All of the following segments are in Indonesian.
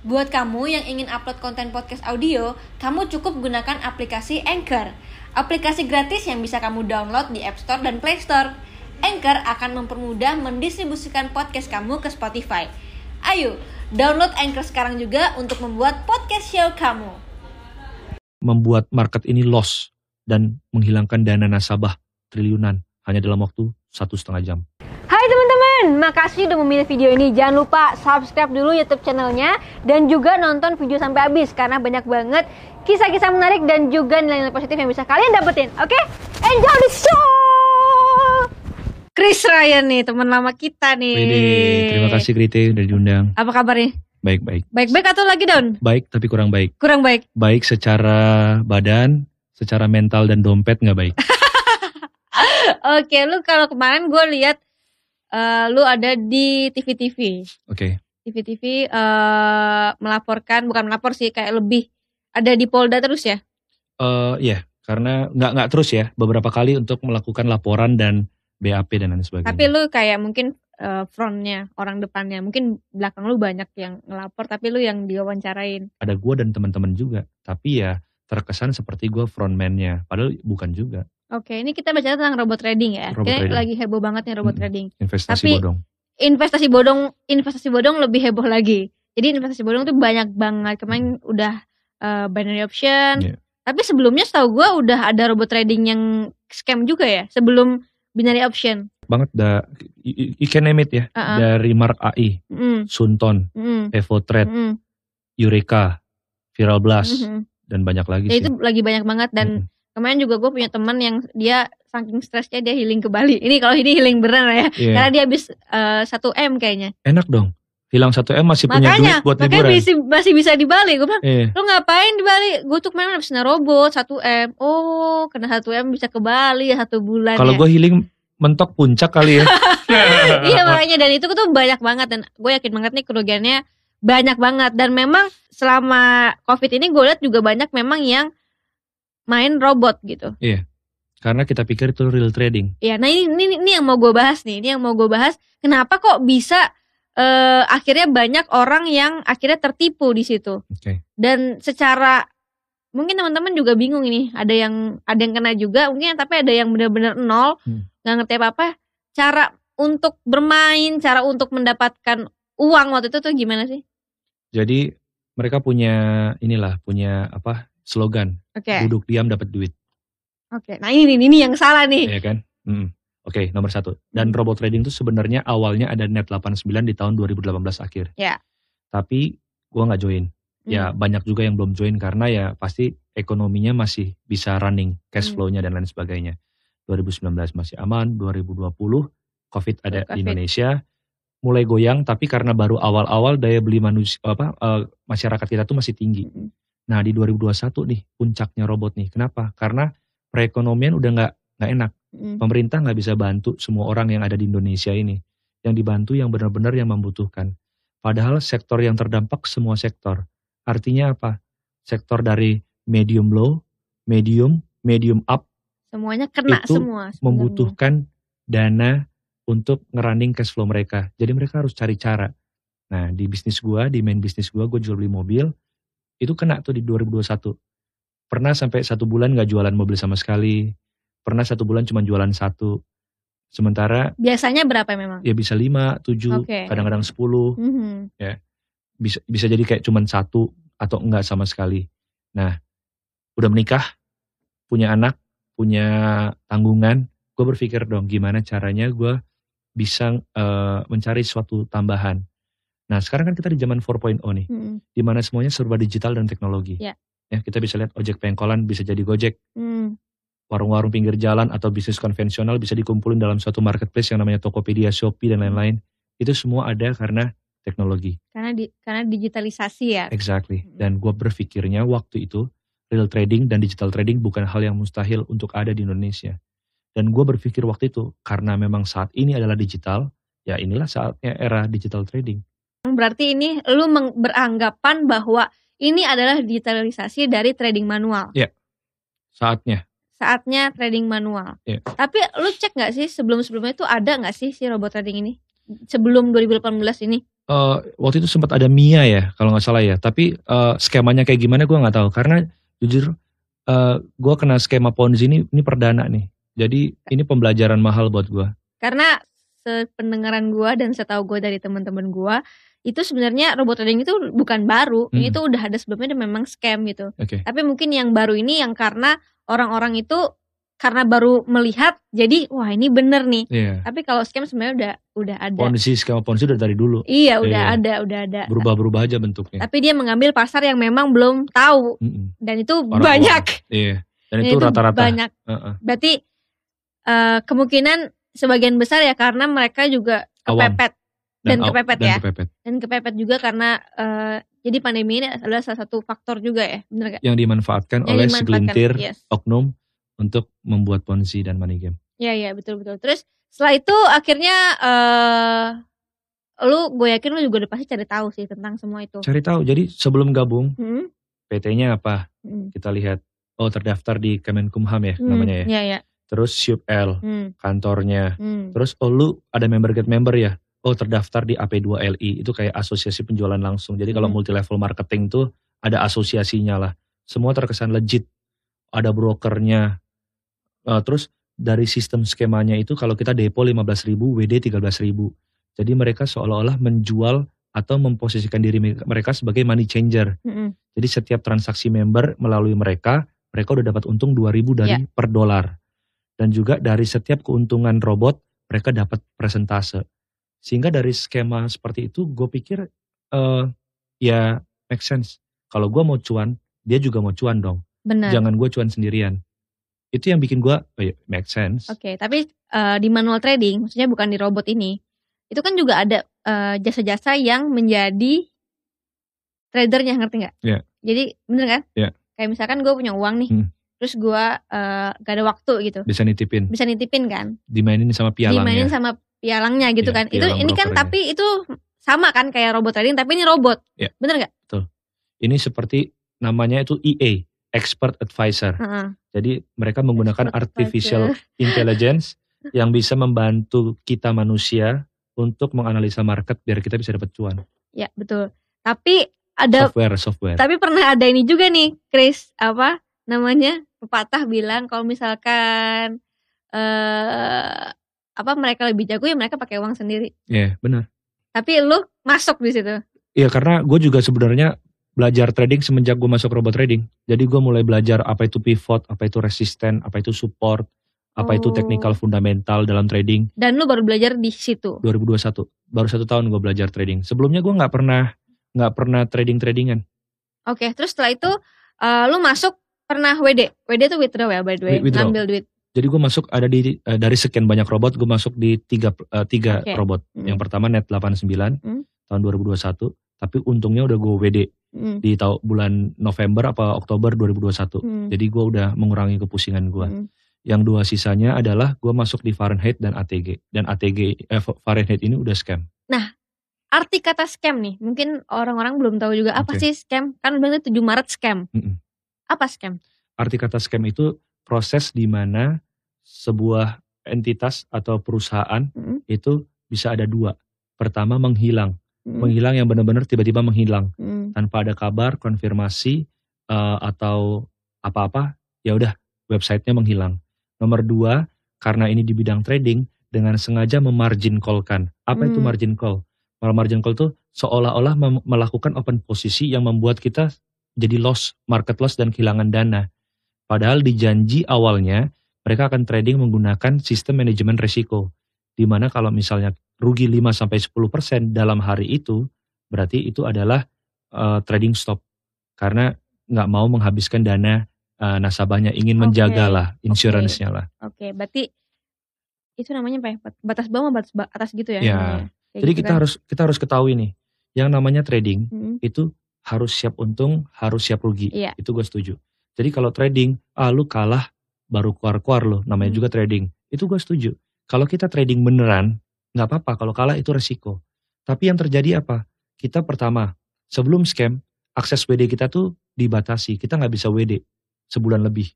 Buat kamu yang ingin upload konten podcast audio, kamu cukup gunakan aplikasi Anchor. Aplikasi gratis yang bisa kamu download di App Store dan Play Store. Anchor akan mempermudah mendistribusikan podcast kamu ke Spotify. Ayo, download Anchor sekarang juga untuk membuat podcast show kamu. membuat market ini loss dan menghilangkan dana nasabah triliunan hanya dalam waktu satu setengah jam. Hai teman-teman, makasih udah memilih video ini. Jangan lupa subscribe dulu YouTube channelnya dan juga nonton video sampai habis karena banyak banget kisah-kisah menarik dan juga nilai-nilai positif yang bisa kalian dapetin. Oke, enjoy the show. Chris Ryan nih, teman lama kita nih. Wede, terima kasih Krite udah diundang. Apa kabar nih? Baik-baik. Baik-baik atau lagi down? Baik tapi kurang baik. Kurang baik. Baik secara badan, secara mental dan dompet nggak baik. Oke, lu kalau kemarin gue lihat eh, lu ada di TV-TV. Oke. TV-TV eh, melaporkan, bukan melapor sih, kayak lebih ada di Polda terus ya? Eh ya, karena nggak nggak terus ya, beberapa kali untuk melakukan laporan dan BAP dan lain sebagainya. Tapi lu kayak mungkin eh, frontnya, orang depannya, mungkin belakang lu banyak yang ngelapor, tapi lu yang diwawancarain. ada gue dan teman-teman juga. Tapi ya terkesan seperti gue frontman-nya, padahal bukan juga. Oke, ini kita bicara tentang robot trading ya. Robot Kita trading. lagi heboh banget nih robot Mm-mm. trading. Investasi Tapi- bodong. Investasi bodong, investasi bodong lebih heboh lagi. Jadi investasi bodong tuh banyak banget. Kemarin udah eh, binary option. Iya. Tapi sebelumnya setahu gue udah ada robot trading yang scam juga ya. Sebelum binary option. Banget da, you, you can name it ya. Uh-uh. Dari Mark AI, Mm, Sunton, mm, Evo Trade, mm, Eureka, Viral Blast, mhm. dan banyak lagi Ya sih. itu lagi banyak banget dan Mm-mm. Kemarin juga gue punya teman yang dia saking stresnya dia healing ke Bali. Ini kalau ini healing beneran ya. Iya. Karena dia habis eh, 1 m kayaknya. Enak dong. Hilang 1 M masih punya Makanya, duit buat makanya liburan. masih, masih bisa di Bali. Gue bilang, Iya. lu ngapain di Bali? Gue tuh kemarin habis robot 1 m. Oh, kena 1 m bisa ke Bali satu bulan Kalau ya. gue healing mentok puncak kali ya. iya makanya dan itu tuh banyak banget dan gue yakin banget nih kerugiannya banyak banget dan memang selama covid ini gue lihat juga banyak memang yang main robot gitu Karena kita pikir itu real trading. ya nah ini ini, ini yang mau gue bahas nih ini yang mau gue bahas kenapa kok bisa eh, akhirnya banyak orang yang akhirnya tertipu di situ Oke. dan secara mungkin teman-teman juga bingung ini ada yang ada yang kena juga mungkin tapi ada yang benar-benar nol Hmm. nggak ngerti apa apa cara untuk bermain cara untuk mendapatkan uang waktu itu tuh gimana sih Jadi mereka punya inilah punya apa slogan oke duduk diam dapat duit. oke nah ini nih ini yang salah nih ya kan? Mm. Oke, nomor satu. Dan Hmm. robot trading itu sebenarnya awalnya ada net 89 di tahun 2018 akhir. Ya. Tapi gua nggak join. Ya Hmm. banyak juga yang belum join karena ya pasti ekonominya masih bisa running, cash Hmm. flow-nya dan lain sebagainya. 2019 masih aman, 2020 COVID ada Covid. di Indonesia mulai goyang tapi karena baru awal-awal daya beli manusia apa eh, masyarakat kita tuh masih tinggi. Mm. Nah di 2021 nih puncaknya robot nih. Kenapa? Karena perekonomian udah nggak nggak enak. Mm. Pemerintah nggak bisa bantu semua orang yang ada di Indonesia ini. Yang dibantu yang benar-benar yang membutuhkan. Padahal sektor yang terdampak semua sektor. Artinya apa? Sektor dari medium low, medium, medium up semuanya kena Itu semua sebenarnya. membutuhkan dana untuk ngerunning cash flow mereka. Jadi mereka harus cari cara. Nah di bisnis gua, di main bisnis gua, gua jual beli mobil. Itu kena tuh di 2021. Pernah sampai satu bulan nggak jualan mobil sama sekali. Pernah satu bulan cuma jualan satu. Sementara biasanya berapa memang ya bisa lima, tujuh, kadang-kadang sepuluh. Mhm. Bisa, bisa jadi kayak cuman satu atau enggak sama sekali. Nah udah menikah, punya anak, punya tanggungan. Gue berpikir dong gimana caranya gue bisa eh, mencari suatu tambahan. Nah sekarang kan kita di zaman 4.0 nih, Mhm. di mana semuanya serba digital dan teknologi. Ya. Ya kita bisa lihat ojek pengkolan bisa jadi gojek, Mhm. warung-warung pinggir jalan atau bisnis konvensional bisa dikumpulin dalam suatu marketplace yang namanya Tokopedia, Shopee dan lain-lain. Itu semua ada karena teknologi. karena di karena digitalisasi ya Exactly. Dan gue berpikirnya waktu itu real trading dan digital trading bukan hal yang mustahil untuk ada di Indonesia. Dan gue berpikir waktu itu karena memang saat ini adalah digital, ya inilah saatnya era digital trading. Berarti ini lu beranggapan bahwa ini adalah digitalisasi dari trading manual Saatnya. saatnya trading manual. Iya. Tapi lu cek nggak sih sebelum sebelumnya itu ada nggak sih si robot trading ini sebelum 2018 ini? Eh, waktu itu sempat ada Mia ya kalau nggak salah ya. Tapi eh, skemanya kayak gimana gue nggak tahu karena jujur eh, gue kena skema Ponzi ini ini perdana nih. Jadi ini pembelajaran mahal buat gue. Karena sependengaran gua dan setahu gua dari teman-teman gua itu sebenarnya robot trading itu bukan baru. Ini Hmm. tuh udah ada sebelumnya dan memang scam gitu. Oke. Tapi mungkin yang baru ini yang karena orang-orang itu karena baru melihat jadi wah ini bener nih. Iya. Tapi kalau scam sebenarnya udah udah ada. Ponzi skema Ponzi udah dari dulu. Iya, udah Iya. ada, udah ada. Berubah-berubah aja bentuknya. Tapi dia mengambil pasar yang memang belum tahu Mm-mm. dan itu Orang banyak. Iya. Dan Dan itu rata-rata. banyak. Heeh. Berarti eh, kemungkinan sebagian besar ya karena mereka juga kepepet dan, au- kepepet dan ya. kepepet. Dan kepepet juga karena eh, jadi pandemi ini adalah salah satu faktor juga ya, bener gak? Yang dimanfaatkan Yang oleh dimanfaatkan, segelintir yes. oknum untuk membuat Ponzi dan money game. Iya iya betul betul. Terus setelah itu akhirnya eh lu gue yakin lu juga udah pasti cari tahu sih tentang semua itu. Cari tahu. Jadi sebelum gabung Hmm, PT-nya apa? hmm, Kita lihat. Oh terdaftar di Kemenkumham ya hmm, namanya ya. Iya iya. Terus Ship L Hmm, kantornya. hmm. Terus oh lu ada member get member ya? Oh terdaftar di AP2LI itu kayak asosiasi penjualan langsung. Jadi kalau Hmm. multi level marketing tuh ada asosiasinya lah. Semua terkesan legit. Ada brokernya. Eh, terus dari sistem skemanya itu kalau kita depo 15.000, WD 13.000. Jadi mereka seolah-olah menjual atau memposisikan diri mereka sebagai money changer. Mm-mm. Jadi setiap transaksi member melalui mereka, mereka udah dapat untung 2000 dari Ya. per dolar. Dan juga dari setiap keuntungan robot, mereka dapat presentase. Sehingga dari skema seperti itu, gue pikir eh ya make sense. Kalau gue mau cuan, dia juga mau cuan dong. Benar. Jangan gue cuan sendirian. Itu yang bikin gue, oh ya, make sense. Oke, tapi eh, di manual trading, maksudnya bukan di robot ini, itu kan juga ada eh, jasa-jasa yang menjadi tradernya, ngerti nggak? Iya. Jadi bener kan? Iya. Kayak misalkan gue punya uang nih, Hmm. terus gue eh, gak ada waktu gitu, Bisa nitipin, bisa nitipin kan? dimainin sama pialangnya. Dimainin sama pialangnya gitu Iya, kan? Itu ini kan tapi itu sama kan kayak robot trading, tapi ini robot, Iya. bener nggak? Ini seperti namanya itu EA, Expert Advisor. Heeh. Jadi mereka menggunakan Expert artificial intelligence yang bisa membantu kita manusia untuk menganalisa market biar kita bisa dapat cuan. Ya betul. Tapi ada Software, software. Tapi pernah ada ini juga nih, Chris, apa namanya? Pepatah bilang kalau misalkan eh apa mereka lebih jago ya mereka pakai uang sendiri. Iya, benar. Tapi lu masuk di situ. Iya, karena gue juga sebenarnya belajar trading semenjak gue masuk robot trading. Jadi gue mulai belajar apa itu pivot, apa itu resisten, apa itu support, apa itu Oh. technical fundamental dalam trading. Dan lu baru belajar di situ. 2021, baru satu tahun gue belajar trading. Sebelumnya gue nggak pernah nggak pernah trading tradingan. Oke, terus setelah itu eh, lu masuk pernah WD. WD itu withdraw ya by the way, Wi- withdraw. ngambil duit. Jadi gue masuk ada di eh, dari sekian banyak robot, gue masuk di tiga eh, tiga Oke. robot. Mm. Yang pertama net 89 Hmm. tahun 2021, tapi untungnya udah gue WD Mm, di tahun bulan November apa Oktober 2021. mm, Jadi gue udah mengurangi kepusingan gue. mm. Yang dua sisanya adalah gue masuk di Fahrenheit dan ATG. Dan ATG eh, Fahrenheit ini udah scam. Arti kata scam nih, mungkin orang-orang belum tahu juga apa sih scam? Kan udah 7 Maret scam. Mm-mm. Apa scam? Arti kata scam itu proses di mana sebuah entitas atau perusahaan Mm, itu bisa ada dua. Pertama menghilang, mm, menghilang yang benar-benar tiba-tiba menghilang mm. tanpa ada kabar, konfirmasi eh, atau apa-apa, ya udah websitenya menghilang. Nomor dua, karena ini di bidang trading dengan sengaja memargin call-kan. Apa itu Hmm. margin call? Kalau margin call itu seolah-olah melakukan open posisi yang membuat kita jadi loss, market loss dan kehilangan dana. Padahal di janji awalnya mereka akan trading menggunakan sistem manajemen risiko. Di mana kalau misalnya rugi 5 sampai 10% dalam hari itu, berarti itu adalah eh, trading stop. Karena nggak mau menghabiskan dana eh, nasabahnya, ingin Oke, menjaga lah insurance-nya lah. Oke, berarti itu namanya apa ya? Bat- Batas bawah batas ba- atas gitu ya? Ya. Kayak Jadi gitu kita kan? harus kita harus ketahui nih, yang namanya trading Mm, itu harus siap untung, harus siap rugi. Iya. Itu gue setuju. Jadi kalau trading, ah lu kalah baru keluar-keluar lo, namanya Hmm. juga trading. Itu gue setuju. Kalau kita trading beneran, nggak apa-apa. Kalau kalah itu resiko. Tapi yang terjadi apa? Kita pertama, sebelum scam, akses WD kita tuh dibatasi. Kita nggak bisa WD sebulan lebih.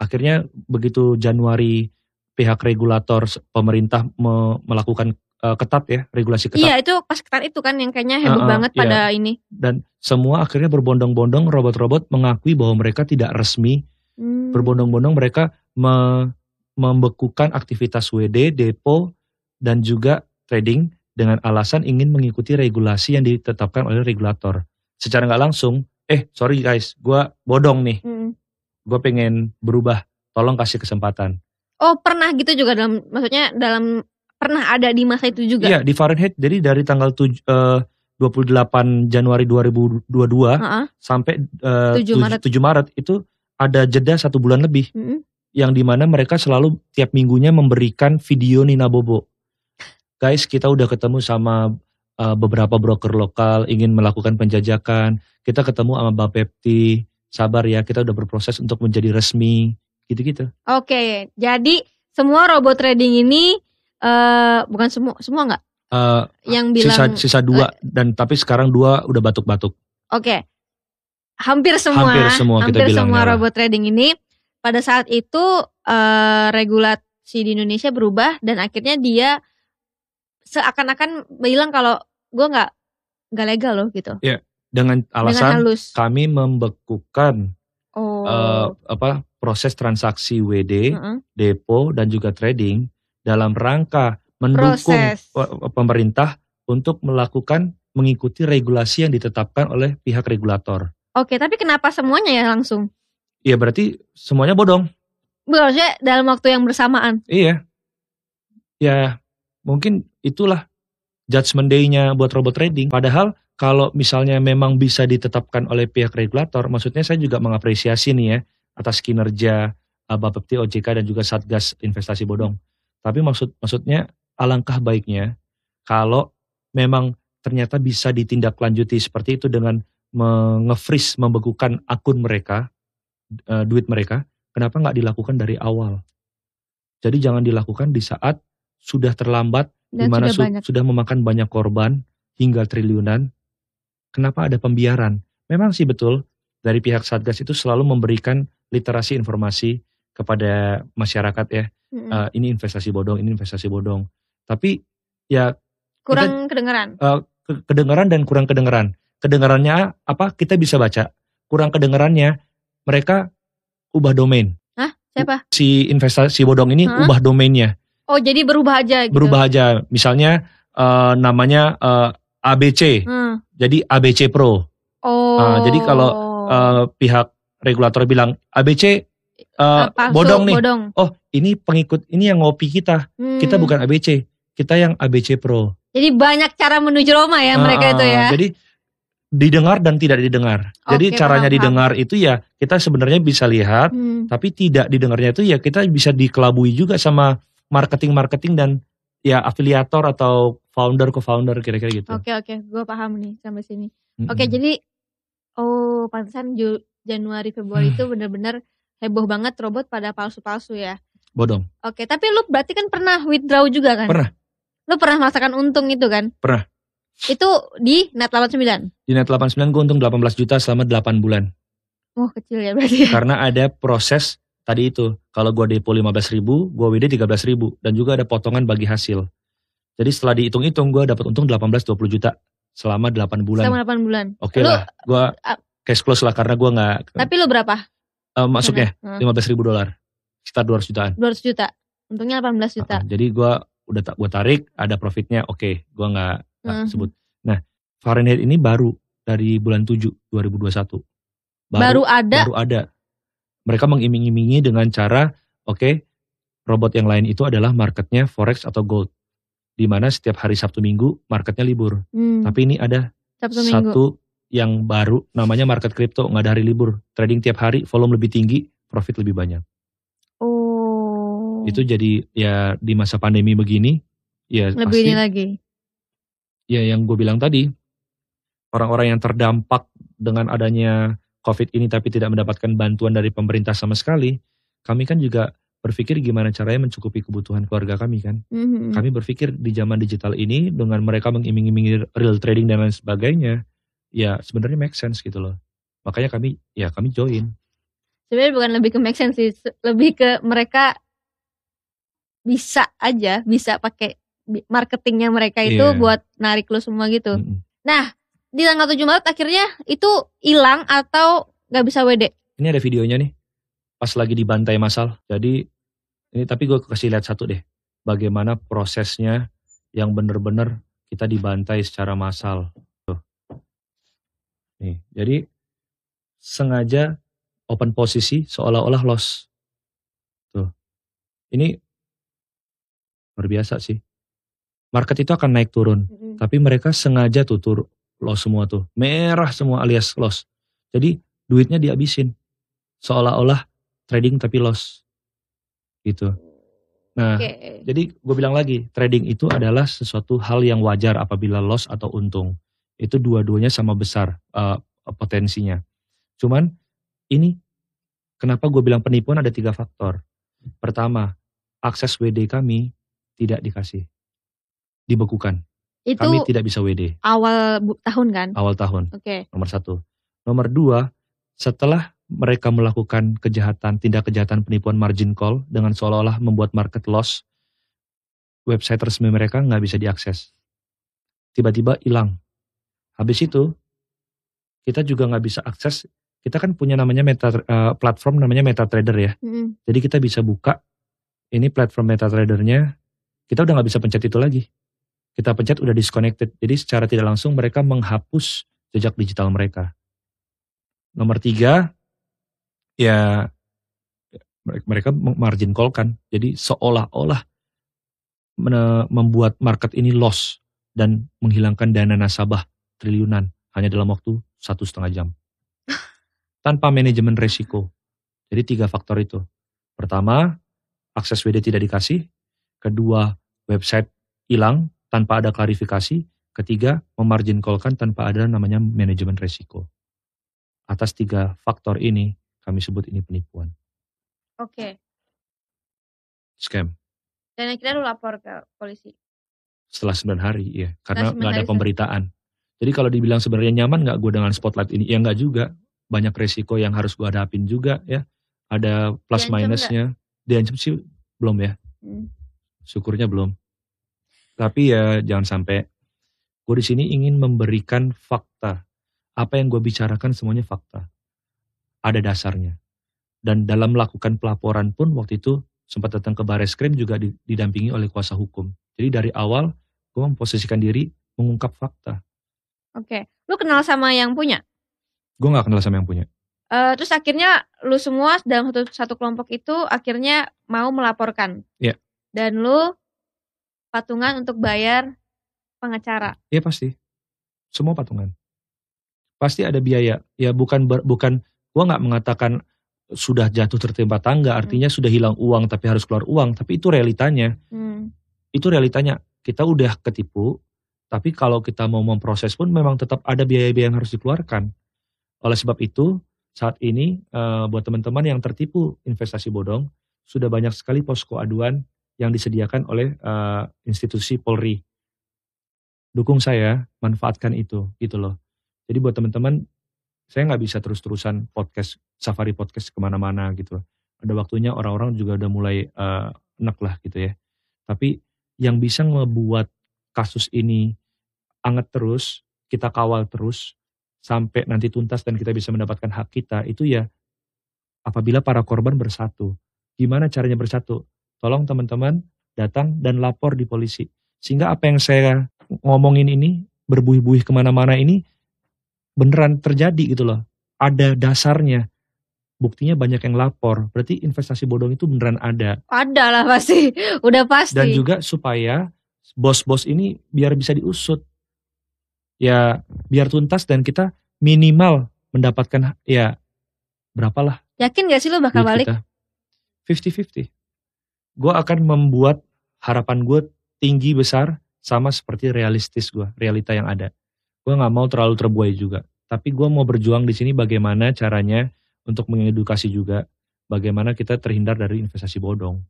Akhirnya begitu Januari pihak regulator pemerintah me- melakukan eh, ketat ya, regulasi ketat. Iya, itu pas ketat itu kan yang kayaknya heboh Uh-uh, banget iya. pada ini. Dan semua akhirnya berbondong-bondong robot-robot mengakui bahwa mereka tidak resmi. Hmm. Berbondong-bondong mereka me- membekukan aktivitas WD, depo, dan juga trading dengan alasan ingin mengikuti regulasi yang ditetapkan oleh regulator. Secara nggak langsung, eh sorry guys, gua bodong nih, Hmm. gue pengen berubah, tolong kasih kesempatan. Oh, pernah gitu juga dalam maksudnya dalam pernah ada di masa itu juga. Iya di Fahrenheit, jadi dari tanggal tuj- eh, 28 Januari 2022 Heeh. sampai eh, 7 Maret. 7 Maret itu ada jeda satu bulan lebih. Mm-mm. yang di mana mereka selalu tiap minggunya memberikan video Nina Bobo. Guys, kita udah ketemu sama uh, beberapa broker lokal ingin melakukan penjajakan. Kita ketemu sama Bapepti. Sabar ya, kita udah berproses untuk menjadi resmi. Gitu-gitu. Oke, jadi semua robot trading ini eh bukan semua semua nggak Uh, yang sisa bilang sisa dua dan tapi sekarang dua udah batuk-batuk. Oke. Hampir semua Hampir semua kita hampir bilangnya semua robot trading ini pada saat itu eh, regulasi di Indonesia berubah dan akhirnya dia seakan-akan bilang kalau gue nggak nggak legal loh gitu. Dengan Dengan alasan halus. kami membekukan Oh. uh, apa proses transaksi WD, Heeh. depo dan juga trading dalam rangka mendukung Proses. pe- pemerintah untuk melakukan mengikuti regulasi yang ditetapkan oleh pihak regulator. Oke, tapi kenapa semuanya ya langsung? Iya berarti semuanya bodong. Maksudnya dalam waktu yang bersamaan. Iya. Ya mungkin itulah judgment day-nya buat robot trading. Padahal kalau misalnya memang bisa ditetapkan oleh pihak regulator, maksudnya saya juga mengapresiasi nih ya atas kinerja uh, Bapepti, OJK dan juga Satgas Investasi Bodong. Tapi maksud maksudnya alangkah baiknya kalau memang ternyata bisa ditindaklanjuti seperti itu dengan nge-freeze, membekukan akun mereka, uh, duit mereka, kenapa nggak dilakukan dari awal? Jadi jangan dilakukan di saat sudah terlambat, di mana sudah su- banyak. sudah memakan banyak korban hingga triliunan. Kenapa ada pembiaran? Memang sih betul dari pihak Satgas itu selalu memberikan literasi informasi kepada masyarakat ya. Mm-mm. Eh, ini investasi bodong, ini investasi bodong. Tapi ya Kurang kedengeran. ke- kedengaran dan kurang kedengaran. Kedengarannya apa? Kita bisa baca. Kurang kedengarannya mereka ubah domain. Siapa? Si investasi bodong ini Hah? ubah domainnya, Oh, jadi berubah aja gitu. berubah aja. Misalnya eh, namanya eh, ABC, Hmm. jadi ABC Pro. Oh. Ah, jadi kalau, Eh, pihak regulator bilang ABC eh, Palsu, bodong nih. Bodong. Oh, ini pengikut ini yang ngopi kita. Kita Hmm. bukan ABC, kita yang ABC Pro. Jadi banyak cara menuju Roma ya mereka Ah, itu ya. Jadi didengar dan tidak didengar. Jadi Oke, caranya paham, didengar itu ya kita sebenarnya bisa lihat, Hmm. tapi tidak didengarnya itu ya kita bisa dikelabui juga sama marketing-marketing dan ya afiliator atau founder co-founder kira-kira gitu. Oke oke, gue paham nih sampai sini. Mm-mm. Oke, jadi oh pantesan Januari Februari Hmm. itu benar-benar heboh banget robot pada palsu-palsu ya. bodong. Oke, tapi lu berarti kan pernah withdraw juga kan? Pernah. Lu pernah merasakan untung itu kan? Pernah. Itu di net 89. Di net 89 gue untung 18 juta selama 8 bulan. Oh, kecil ya berarti. ya. Karena ada proses tadi itu. Kalau gue depo 15 ribu, gue WD 13 ribu. Dan juga ada potongan bagi hasil. Jadi setelah dihitung-hitung gue dapat untung 18-20 juta selama 8 bulan. Selama 8 bulan. Oke Lu- lah, gue cash close lah karena gue nggak Tapi lu berapa? Eh, masuknya Hmm, 15 ribu dolar, sekitar 200 jutaan. 200 juta. Untungnya 18 juta. Uh, jadi gue udah tak gue tarik, ada profitnya, oke, gue nggak Mhm. sebut. Nah, Fahrenheit ini baru dari bulan 7 2021. Baru, ada. baru ada. Mereka mengiming-imingi dengan cara, oke, robot yang lain itu adalah marketnya forex atau gold, di mana setiap hari Sabtu Minggu marketnya libur. Hmm, Tapi ini ada Sabtu Minggu. Yang baru, namanya market crypto, nggak ada hari libur. Trading tiap hari, volume lebih tinggi, profit lebih banyak. Oh. Itu jadi ya di masa pandemi begini, ya lebih pasti ini lagi. ya yang gue bilang tadi, orang-orang yang terdampak dengan adanya COVID ini tapi tidak mendapatkan bantuan dari pemerintah sama sekali, kami kan juga berpikir gimana caranya mencukupi kebutuhan keluarga kami kan. Mhm. Kami berpikir di zaman digital ini dengan mereka mengiming-imingi real trading dan lain sebagainya, ya sebenarnya make sense gitu loh. Makanya kami ya kami join. Sebenarnya bukan lebih ke make sense sih, lebih ke mereka bisa aja, bisa pakai marketingnya mereka itu Iya. buat narik lu semua gitu. Mm-mm. Nah, di tanggal 7 Maret akhirnya itu hilang atau nggak bisa WD? Ini ada videonya nih. Pas lagi dibantai masal. Jadi ini tapi gue kasih lihat satu deh. Bagaimana prosesnya yang bener-bener kita dibantai secara massal. Nih, jadi sengaja open posisi seolah-olah loss. Tuh. Ini luar biasa sih. Market itu akan naik turun. Tapi mereka sengaja tuh tur loss semua tuh. Merah semua alias loss. Jadi duitnya dihabisin. Seolah-olah trading tapi loss. Gitu. Nah, Oke. jadi gue bilang lagi, trading itu adalah sesuatu hal yang wajar apabila loss atau untung. Itu dua-duanya sama besar eh, potensinya. Cuman ini kenapa gue bilang penipuan ada tiga faktor. Pertama, akses WD kami tidak dikasih. Dibekukan. Itu Kami tidak bisa WD awal tahun kan? awal tahun. Oke. Nomor satu. Nomor dua, setelah mereka melakukan kejahatan, tindak kejahatan penipuan margin call dengan seolah-olah membuat market loss, website resmi mereka nggak bisa diakses. Tiba-tiba hilang. Habis itu, kita juga nggak bisa akses. Kita kan punya namanya meta eh, platform namanya MetaTrader ya. Mm-mm. Jadi kita bisa buka ini platform MetaTradernya. Kita udah nggak bisa pencet itu lagi. Kita pencet udah disconnected. Jadi secara tidak langsung mereka menghapus jejak digital mereka. Nomor tiga, ya mereka- margin call kan. Jadi seolah-olah membuat market ini loss dan menghilangkan dana nasabah triliunan hanya dalam waktu satu setengah jam. Tanpa manajemen resiko. Jadi tiga faktor itu. Pertama, akses WD tidak dikasih. Kedua, website hilang tanpa ada klarifikasi. Ketiga, memargin call-kan tanpa ada namanya manajemen resiko. Atas tiga faktor ini, kami sebut ini penipuan. Oke. Scam. Dan akhirnya lu lapor ke polisi. Setelah 9 hari, ya. Karena Setelah 9 nggak ada pemberitaan. Jadi kalau dibilang sebenarnya nyaman nggak gue dengan spotlight ini? Ya nggak juga. Banyak resiko yang harus gue hadapin juga ya. Ada plus Diancam minusnya. Diancam sih belum ya. Hmm. syukurnya belum. Tapi ya jangan sampai gue di sini ingin memberikan fakta. Apa yang gue bicarakan semuanya fakta. Ada dasarnya. Dan dalam melakukan pelaporan pun waktu itu sempat datang ke Baris Krim juga di- didampingi oleh kuasa hukum. Jadi dari awal gue memposisikan diri mengungkap fakta. Oke. Lu kenal sama yang punya? Gue gak kenal sama yang punya. Eh, terus akhirnya lu semua dalam satu, satu kelompok itu akhirnya mau melaporkan. Iya. Dan lu patungan untuk bayar pengacara. Ya pasti. Semua patungan. Pasti ada biaya. Ya bukan ber- bukan gua nggak mengatakan sudah jatuh tertimpa tangga artinya sudah hilang uang tapi harus keluar uang, tapi itu realitanya. Hmm. Itu realitanya. Kita udah ketipu, tapi kalau kita mau memproses pun memang tetap ada biaya-biaya yang harus dikeluarkan. Oleh sebab itu, saat ini eh, buat teman-teman yang tertipu investasi bodong, sudah banyak sekali posko aduan yang disediakan oleh eh, institusi Polri dukung saya, manfaatkan itu, gitu loh. Jadi buat teman-teman, saya nggak bisa terus-terusan podcast, safari podcast ke mana-mana gitu. Ada waktunya orang-orang juga udah mulai eh, enak lah gitu ya. Tapi yang bisa ngebuat kasus ini anget terus, kita kawal terus, sampai nanti tuntas dan kita bisa mendapatkan hak kita, itu ya apabila para korban bersatu. Gimana caranya bersatu? Tolong teman-teman datang dan lapor di polisi. Sehingga apa yang saya ngomongin ini, berbuih-buih ke mana-mana ini, beneran terjadi gitu loh. Ada dasarnya. Buktinya banyak yang lapor. Berarti investasi bodong itu beneran ada. Ada lah pasti. Udah pasti. Dan juga supaya bos-bos ini biar bisa diusut. Ya biar tuntas dan kita minimal mendapatkan ya berapalah Yakin gak sih lu bakal balik? kita. 50-50. Gue akan membuat harapan gue tinggi besar sama seperti realistis gue, realita yang ada. Gue nggak mau terlalu terbuai juga. Tapi gue mau berjuang di sini bagaimana caranya untuk mengedukasi juga bagaimana kita terhindar dari investasi bodong.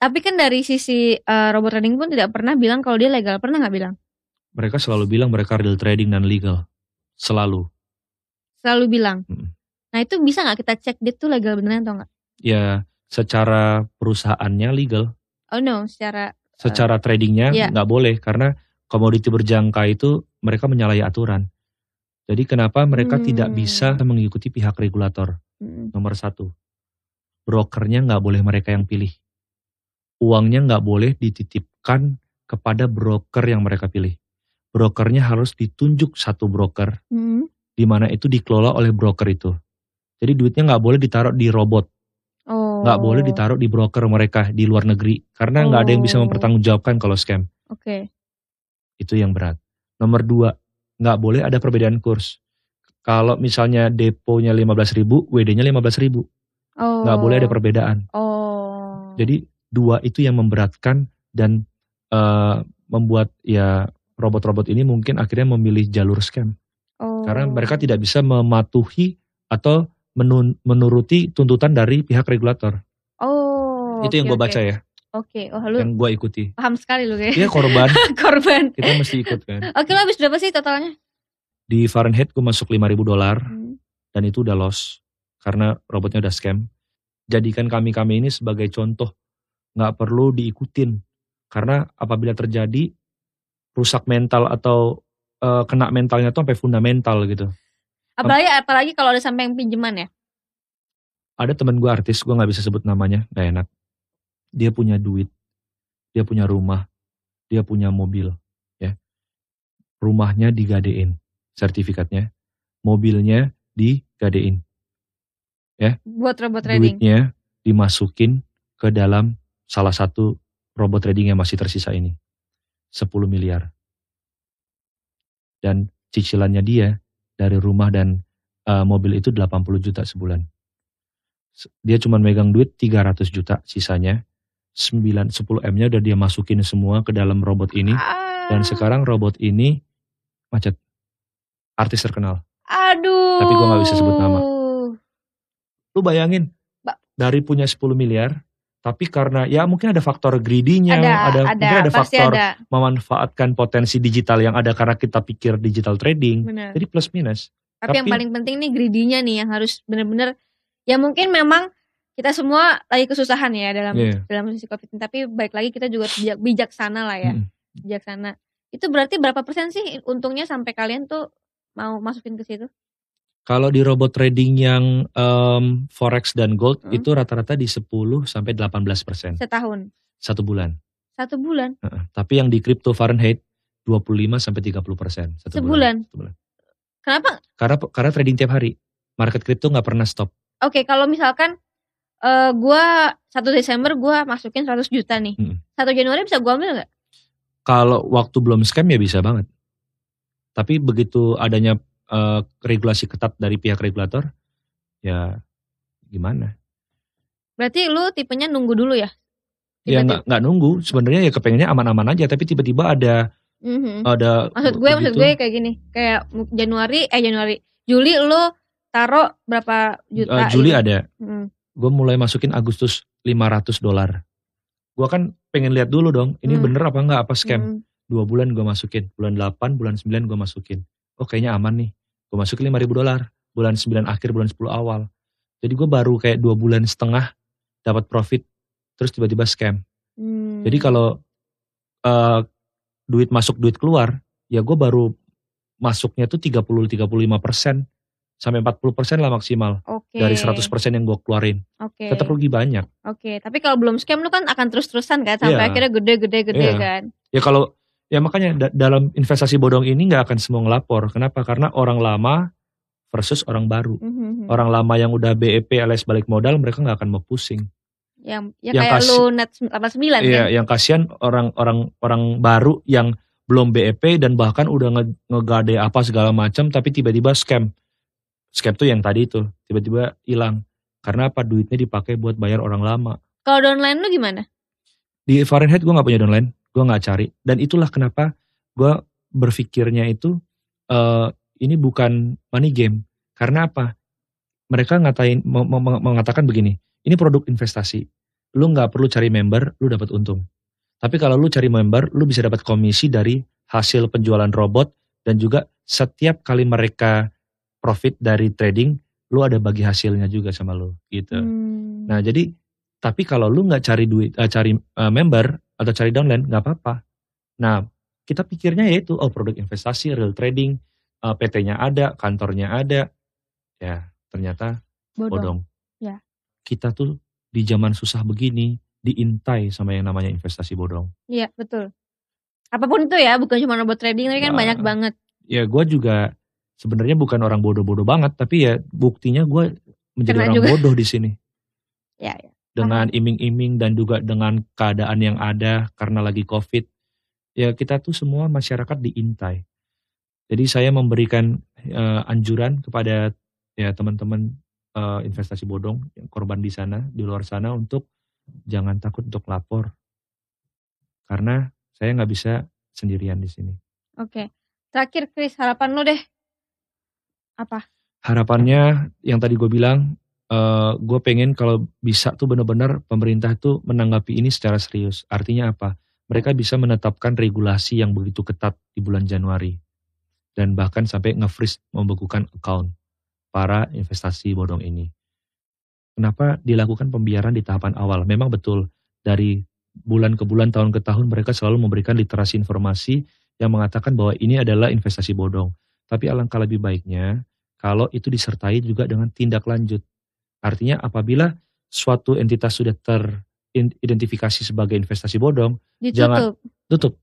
Tapi kan dari sisi eh, robot trading pun tidak pernah bilang kalau dia legal. Pernah nggak bilang? Mereka selalu bilang mereka real trading dan legal. Selalu. Selalu bilang. Mm. Nah itu bisa nggak kita cek dia tuh legal beneran atau nggak? Ya secara perusahaannya legal. Oh no, secara secara tradingnya iya. nggak boleh karena komoditi berjangka itu mereka menyalahi aturan. Jadi kenapa mereka tidak Hmm. bisa mengikuti pihak regulator? Mm. Nomor satu, brokernya nggak boleh mereka yang pilih. Uangnya nggak boleh dititipkan kepada broker yang mereka pilih. Brokernya harus ditunjuk satu broker, Mm. di mana itu dikelola oleh broker itu. Jadi duitnya nggak boleh ditaruh di robot, Oh. nggak boleh ditaruh di broker mereka di luar negeri, karena nggak ada yang bisa Oh. mempertanggungjawabkan kalau scam. Oke. Itu yang berat. Nomor dua, nggak boleh ada perbedaan kurs. Kalau misalnya deponya 15.000, WD-nya 15.000. Oh. Nggak boleh ada perbedaan. Oh. Jadi dua itu yang memberatkan dan eh, membuat ya robot-robot ini mungkin akhirnya memilih jalur scam. oh. Karena mereka tidak bisa mematuhi atau menun- menuruti tuntutan dari pihak regulator. Oh. itu yang oke, gue baca oke. ya, Oke. Oh, lu yang gue ikuti. paham sekali lu kayak. Iya korban, Korban. kita mesti ikut kan. Oke, lu habis berapa sih totalnya? Di Fahrenheit gue masuk 5.000 dolar. Hmm. dan itu udah loss karena robotnya udah scam. Jadikan kami-kami ini sebagai contoh, nggak perlu diikutin karena apabila terjadi rusak mental atau eh, kena mentalnya tuh sampai fundamental gitu. Apalagi apalagi kalau ada sampai yang pinjaman ya. Ada temen gue artis, gue nggak bisa sebut namanya, nggak enak. Dia punya duit, dia punya rumah, dia punya mobil, ya. Rumahnya digadein, sertifikatnya, mobilnya digadein. Buat robot trading. duitnya dimasukin ke dalam salah satu robot trading yang masih tersisa ini. 10 miliar. Dan cicilannya dia dari rumah dan uh, mobil itu 80 juta sebulan. Dia cuma megang duit 300 juta sisanya. 9 10 M-nya udah dia masukin semua ke dalam robot ini Ah, dan sekarang robot ini macet. Artis terkenal. Aduh. Tapi gua nggak bisa sebut nama. Lu bayangin Ba- dari punya 10 miliar tapi karena ya mungkin ada faktor greedy-nya, Ada, ada, ada, mungkin ada faktor ada. memanfaatkan potensi digital yang ada karena kita pikir digital trading. Benar. Jadi plus minus. Tapi, yang tapi- paling penting nih greedy-nya nih yang harus bener-bener ya mungkin memang kita semua lagi kesusahan ya dalam Iya. dalam sisi covid tapi baik lagi kita juga bijak, bijaksana lah ya Mm-mm. bijaksana itu berarti berapa persen sih untungnya sampai kalian tuh mau masukin ke situ Kalau di robot trading yang em, forex dan gold Hmm. itu rata-rata di 10 sampai 18 persen setahun satu bulan. satu bulan Heeh. Tapi yang di crypto Fahrenheit 25 sampai 30 persen satu Sebulan? bulan. Satu bulan. kenapa Karena karena trading tiap hari. Market crypto nggak pernah stop. oke kalau misalkan eh gua 1 Desember gua masukin 100 juta nih. 1 Januari bisa gua ambil nggak Kalau waktu belum scam ya bisa banget. Tapi begitu adanya eh, regulasi ketat dari pihak regulator, ya gimana? berarti lu tipenya nunggu dulu ya Ya Tiba-tiba- nggak nggak nunggu. Sebenarnya ya kepengennya aman-aman aja. Tapi tiba-tiba ada Mhm. ada Maksud gue, maksud begitu, gue kayak gini, kayak Januari, eh Januari, Juli lu taruh berapa juta? Juli gitu. ada. Hmm. Gue mulai masukin Agustus 500 dolar. Gue kan pengen lihat dulu dong. Ini Hmm. bener apa enggak apa scam? Hmm. Dua bulan gue masukin. Bulan 8, bulan 9 gue masukin. Oh kayaknya aman nih. Gue masukin 5000 dolar. Bulan 9 akhir, bulan 10 awal. Jadi gue baru kayak dua bulan setengah dapat profit. Terus tiba-tiba scam. Hmm. Jadi kalau eh, duit masuk duit keluar, ya gue baru masuknya tuh 30-35 persen sampai 40 persen lah maksimal Oke. dari 100 persen yang gue keluarin. Oke. Tetap rugi banyak. Oke, tapi kalau belum scam lu kan akan terus-terusan kan sampai Iya. akhirnya gede-gede gede Iya. kan. Ya kalau ya makanya da- dalam investasi bodong ini nggak akan semua ngelapor. Kenapa? Karena orang lama versus orang baru. Mhm. Orang lama yang udah BEP alias balik modal mereka nggak akan mau pusing. Yang ya yang kayak lu net 89 Iya, kan. yang kasihan orang-orang orang baru yang belum BEP dan bahkan udah nge ngegade apa segala macam tapi tiba-tiba scam. Scam tuh yang tadi itu tiba-tiba hilang. Karena apa duitnya dipakai buat bayar orang lama. Kalau downline lu gimana? Di Fahrenheit gue nggak punya downline, gue nggak cari. Dan itulah kenapa gue berpikirnya itu eh ini bukan money game. Karena apa? Mereka ngatain meng- meng- mengatakan begini, ini produk investasi. Lu nggak perlu cari member, lu dapat untung. Tapi kalau lu cari member, lu bisa dapat komisi dari hasil penjualan robot dan juga setiap kali mereka profit dari trading, lu ada bagi hasilnya juga sama lu gitu. Hmm. Nah, jadi Tapi kalau lu nggak cari duit, uh, cari uh, member atau cari downline nggak apa-apa. Nah, kita pikirnya yaitu oh produk investasi, real trading, uh, PT-nya ada, kantornya ada. Ya, ternyata bodong. bodong. Ya. Kita tuh di zaman susah begini diintai sama yang namanya investasi bodong. Iya, betul. Apa pun itu ya, bukan cuma robot trading, tapi kan nah, banyak banget. Ya, gue juga sebenarnya bukan orang bodoh-bodoh banget, tapi ya buktinya gue menjadi Kena orang juga. bodoh di sini. Ya, ya. Dengan iming-iming dan juga dengan keadaan yang ada karena lagi COVID, ya kita tuh semua masyarakat diintai. Jadi saya memberikan uh, anjuran kepada ya teman-teman uh, investasi bodong yang korban di sana, di luar sana untuk jangan takut untuk lapor. Karena saya nggak bisa sendirian di sini. Oke. Terakhir Chris, harapan lo deh. Apa? Harapannya yang tadi gue bilang, uh, gue pengen kalau bisa tuh benar-benar pemerintah tuh menanggapi ini secara serius. Artinya apa? Mereka bisa menetapkan regulasi yang begitu ketat di bulan Januari. Dan bahkan sampai nge-freeze membekukan account para investasi bodong ini. Kenapa dilakukan pembiaran di tahapan awal? Memang betul dari bulan ke bulan, tahun ke tahun mereka selalu memberikan literasi informasi yang mengatakan bahwa ini adalah investasi bodong. Tapi alangkah lebih baiknya kalau itu disertai juga dengan tindak lanjut. Artinya apabila suatu entitas sudah teridentifikasi sebagai investasi bodong, Ditutup. jangan tutup.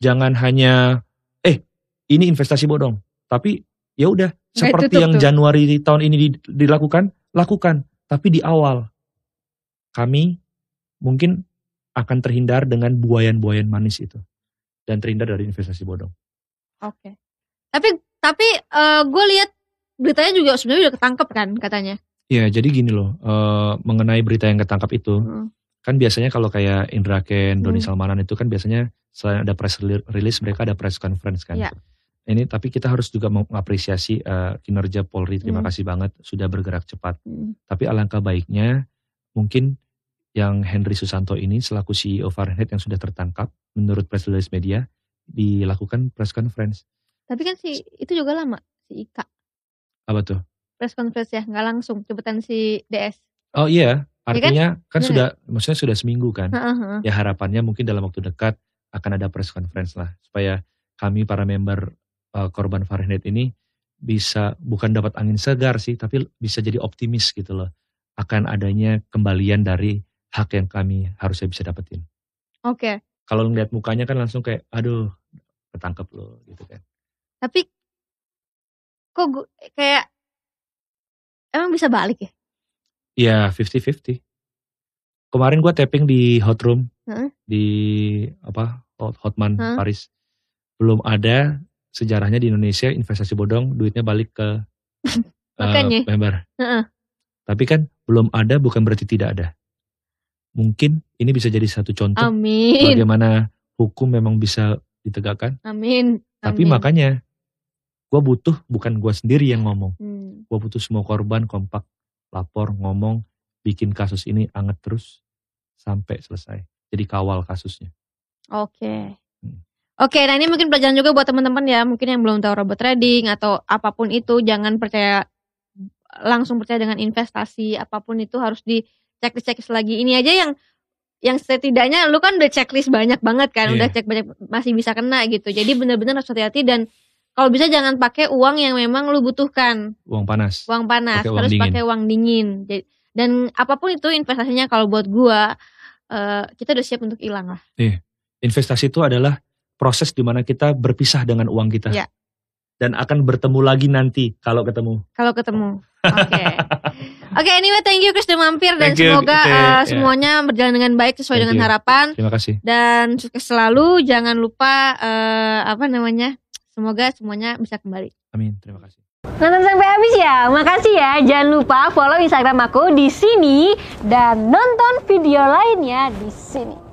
Jangan hanya eh ini investasi bodong, tapi ya udah seperti tutup, yang tuh. Januari tahun ini dilakukan, lakukan, tapi di awal kami mungkin akan terhindar dengan buayan-buayan manis itu dan terhindar dari investasi bodong. Oke. Okay. Tapi tapi uh, gue lihat beritanya juga sebenarnya udah ketangkep kan katanya. Iya, jadi gini loh, uh, mengenai berita yang ketangkap itu, hmm. kan biasanya kalau kayak Indra Ken, Doni hmm. Salmanan itu kan biasanya selain ada press release mereka ada press conference kan. Ya. Ini tapi kita harus juga mengapresiasi uh, kinerja Polri. Terima hmm. kasih banget sudah bergerak cepat. Hmm. Tapi alangkah baiknya mungkin yang Henry Susanto ini selaku CEO Fahrenheit yang sudah tertangkap menurut press release media dilakukan press conference. Tapi kan si itu juga lama si Ika. Apa tuh? Press conference ya nggak langsung cepetan si DS. Oh iya, iya artinya ya kan, kan sudah maksudnya sudah seminggu kan. Uh -huh. Ya harapannya mungkin dalam waktu dekat akan ada press conference lah supaya kami para member uh, korban Fahrenheit ini bisa bukan dapat angin segar sih tapi bisa jadi optimis gitu loh akan adanya kembalian dari hak yang kami harusnya bisa dapetin. Oke. Okay. Kalau ngeliat mukanya kan langsung kayak, aduh, ketangkep loh gitu kan. Tapi kok gue, kayak emang bisa balik ya? Iya, 50-50. Kemarin gue tapping di hot room huh? di apa hot, Hotman huh? Paris. Belum ada sejarahnya di Indonesia investasi bodong duitnya balik ke uh, member. Uh -uh. Tapi kan belum ada bukan berarti tidak ada mungkin ini bisa jadi satu contoh Amin. bagaimana hukum memang bisa ditegakkan. Amin. Tapi makanya gue butuh bukan gue sendiri yang ngomong. Hmm. Gue butuh semua korban kompak, lapor, ngomong, bikin kasus ini anget terus sampai selesai. Jadi kawal kasusnya. Oke. Okay. Hmm. Oke, nah ini mungkin pelajaran juga buat teman-teman ya, mungkin yang belum tahu robot trading atau apa pun itu, jangan percaya langsung percaya dengan investasi apa pun itu harus di checklist checklist lagi ini aja yang yang setidaknya lu kan udah checklist banyak banget kan, yeah. udah cek banyak masih bisa kena gitu. Jadi benar-benar harus hati-hati dan kalau bisa jangan pakai uang yang memang lu butuhkan. Uang panas. Uang panas, pake harus pakai uang dingin. Dan apa pun itu investasinya kalau buat gua uh, kita udah siap untuk hilang lah. Iya. Investasi itu adalah proses di mana kita berpisah dengan uang kita. Yeah. Dan akan bertemu lagi nanti kalau ketemu. Kalau ketemu. Oke. Okay. Oke, okay, anyway thank you Chris sudah mampir dan you, semoga uh, yeah. semuanya berjalan dengan baik sesuai thank dengan you. harapan. Terima kasih. Dan sukses selalu. Jangan lupa uh, apa namanya? Semoga semuanya bisa kembali. Amin. Terima kasih. Nonton sampai habis ya. Makasih ya. Jangan lupa follow Instagram aku di sini dan nonton video lainnya di sini.